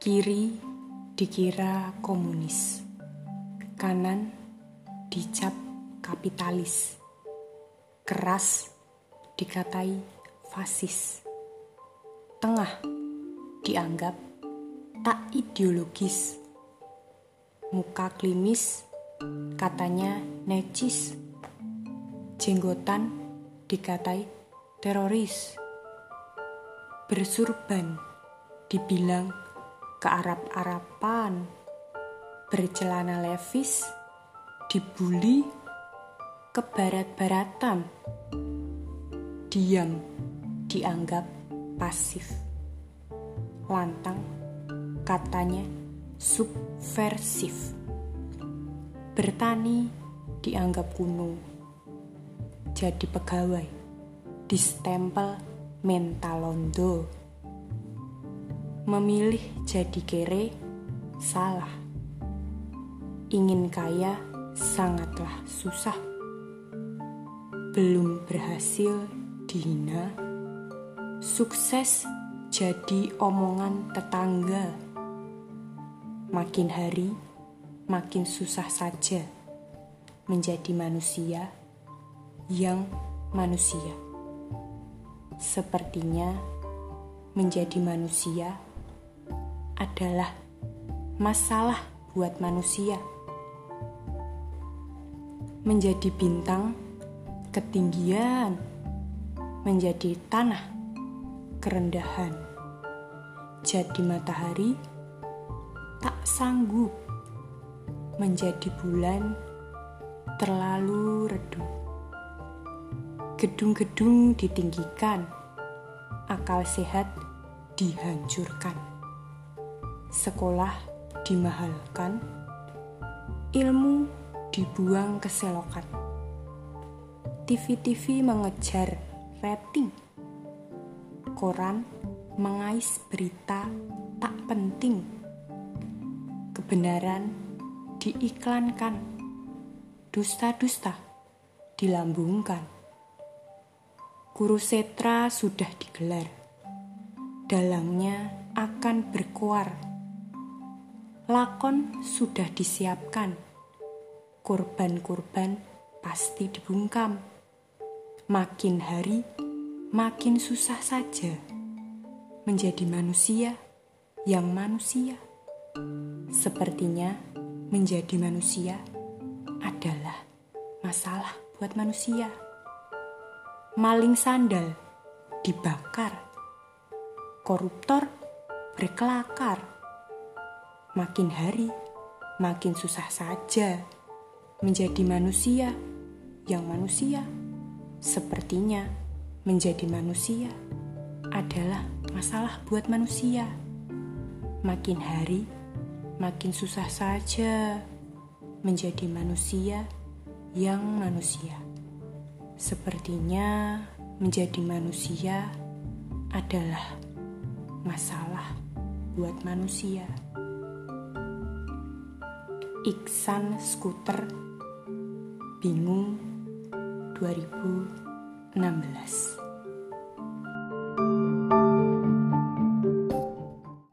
Kiri dikira komunis, kanan dicap kapitalis, keras dikatai fasis, tengah dianggap tak ideologis, muka klimis katanya necis, jenggotan dikatai teroris, bersurban dibilang ke Arab-Arapan, bercelana levis dibully ke barat-baratan, diam dianggap pasif, lantang katanya subversif, bertani dianggap kuno, jadi pegawai distempel mentalondo memilih jadi kere salah. Ingin kaya sangatlah susah. Belum berhasil dihina. Sukses jadi omongan tetangga. Makin hari makin susah saja menjadi manusia yang manusia. Sepertinya menjadi manusia adalah masalah buat manusia. Menjadi bintang, ketinggian, menjadi tanah, kerendahan. Jadi matahari, tak sanggup menjadi bulan terlalu redup. Gedung-gedung ditinggikan, akal sehat dihancurkan. Sekolah dimahalkan, ilmu dibuang ke selokan. TV-TV mengejar rating. Koran mengais berita tak penting. Kebenaran diiklankan. Dusta-dusta dilambungkan. Kurusetra sudah digelar. Dalangnya akan berkuar. Lakon sudah disiapkan. Kurban-kurban pasti dibungkam. Makin hari, makin susah saja menjadi manusia yang manusia. Sepertinya menjadi manusia adalah masalah buat manusia. Maling sandal dibakar, koruptor berkelakar. Makin hari, makin susah saja menjadi manusia yang manusia. Sepertinya menjadi manusia adalah masalah buat manusia. Makin hari, makin susah saja menjadi manusia yang manusia. Sepertinya menjadi manusia adalah masalah buat manusia. Iksan Skuter Bingung 2016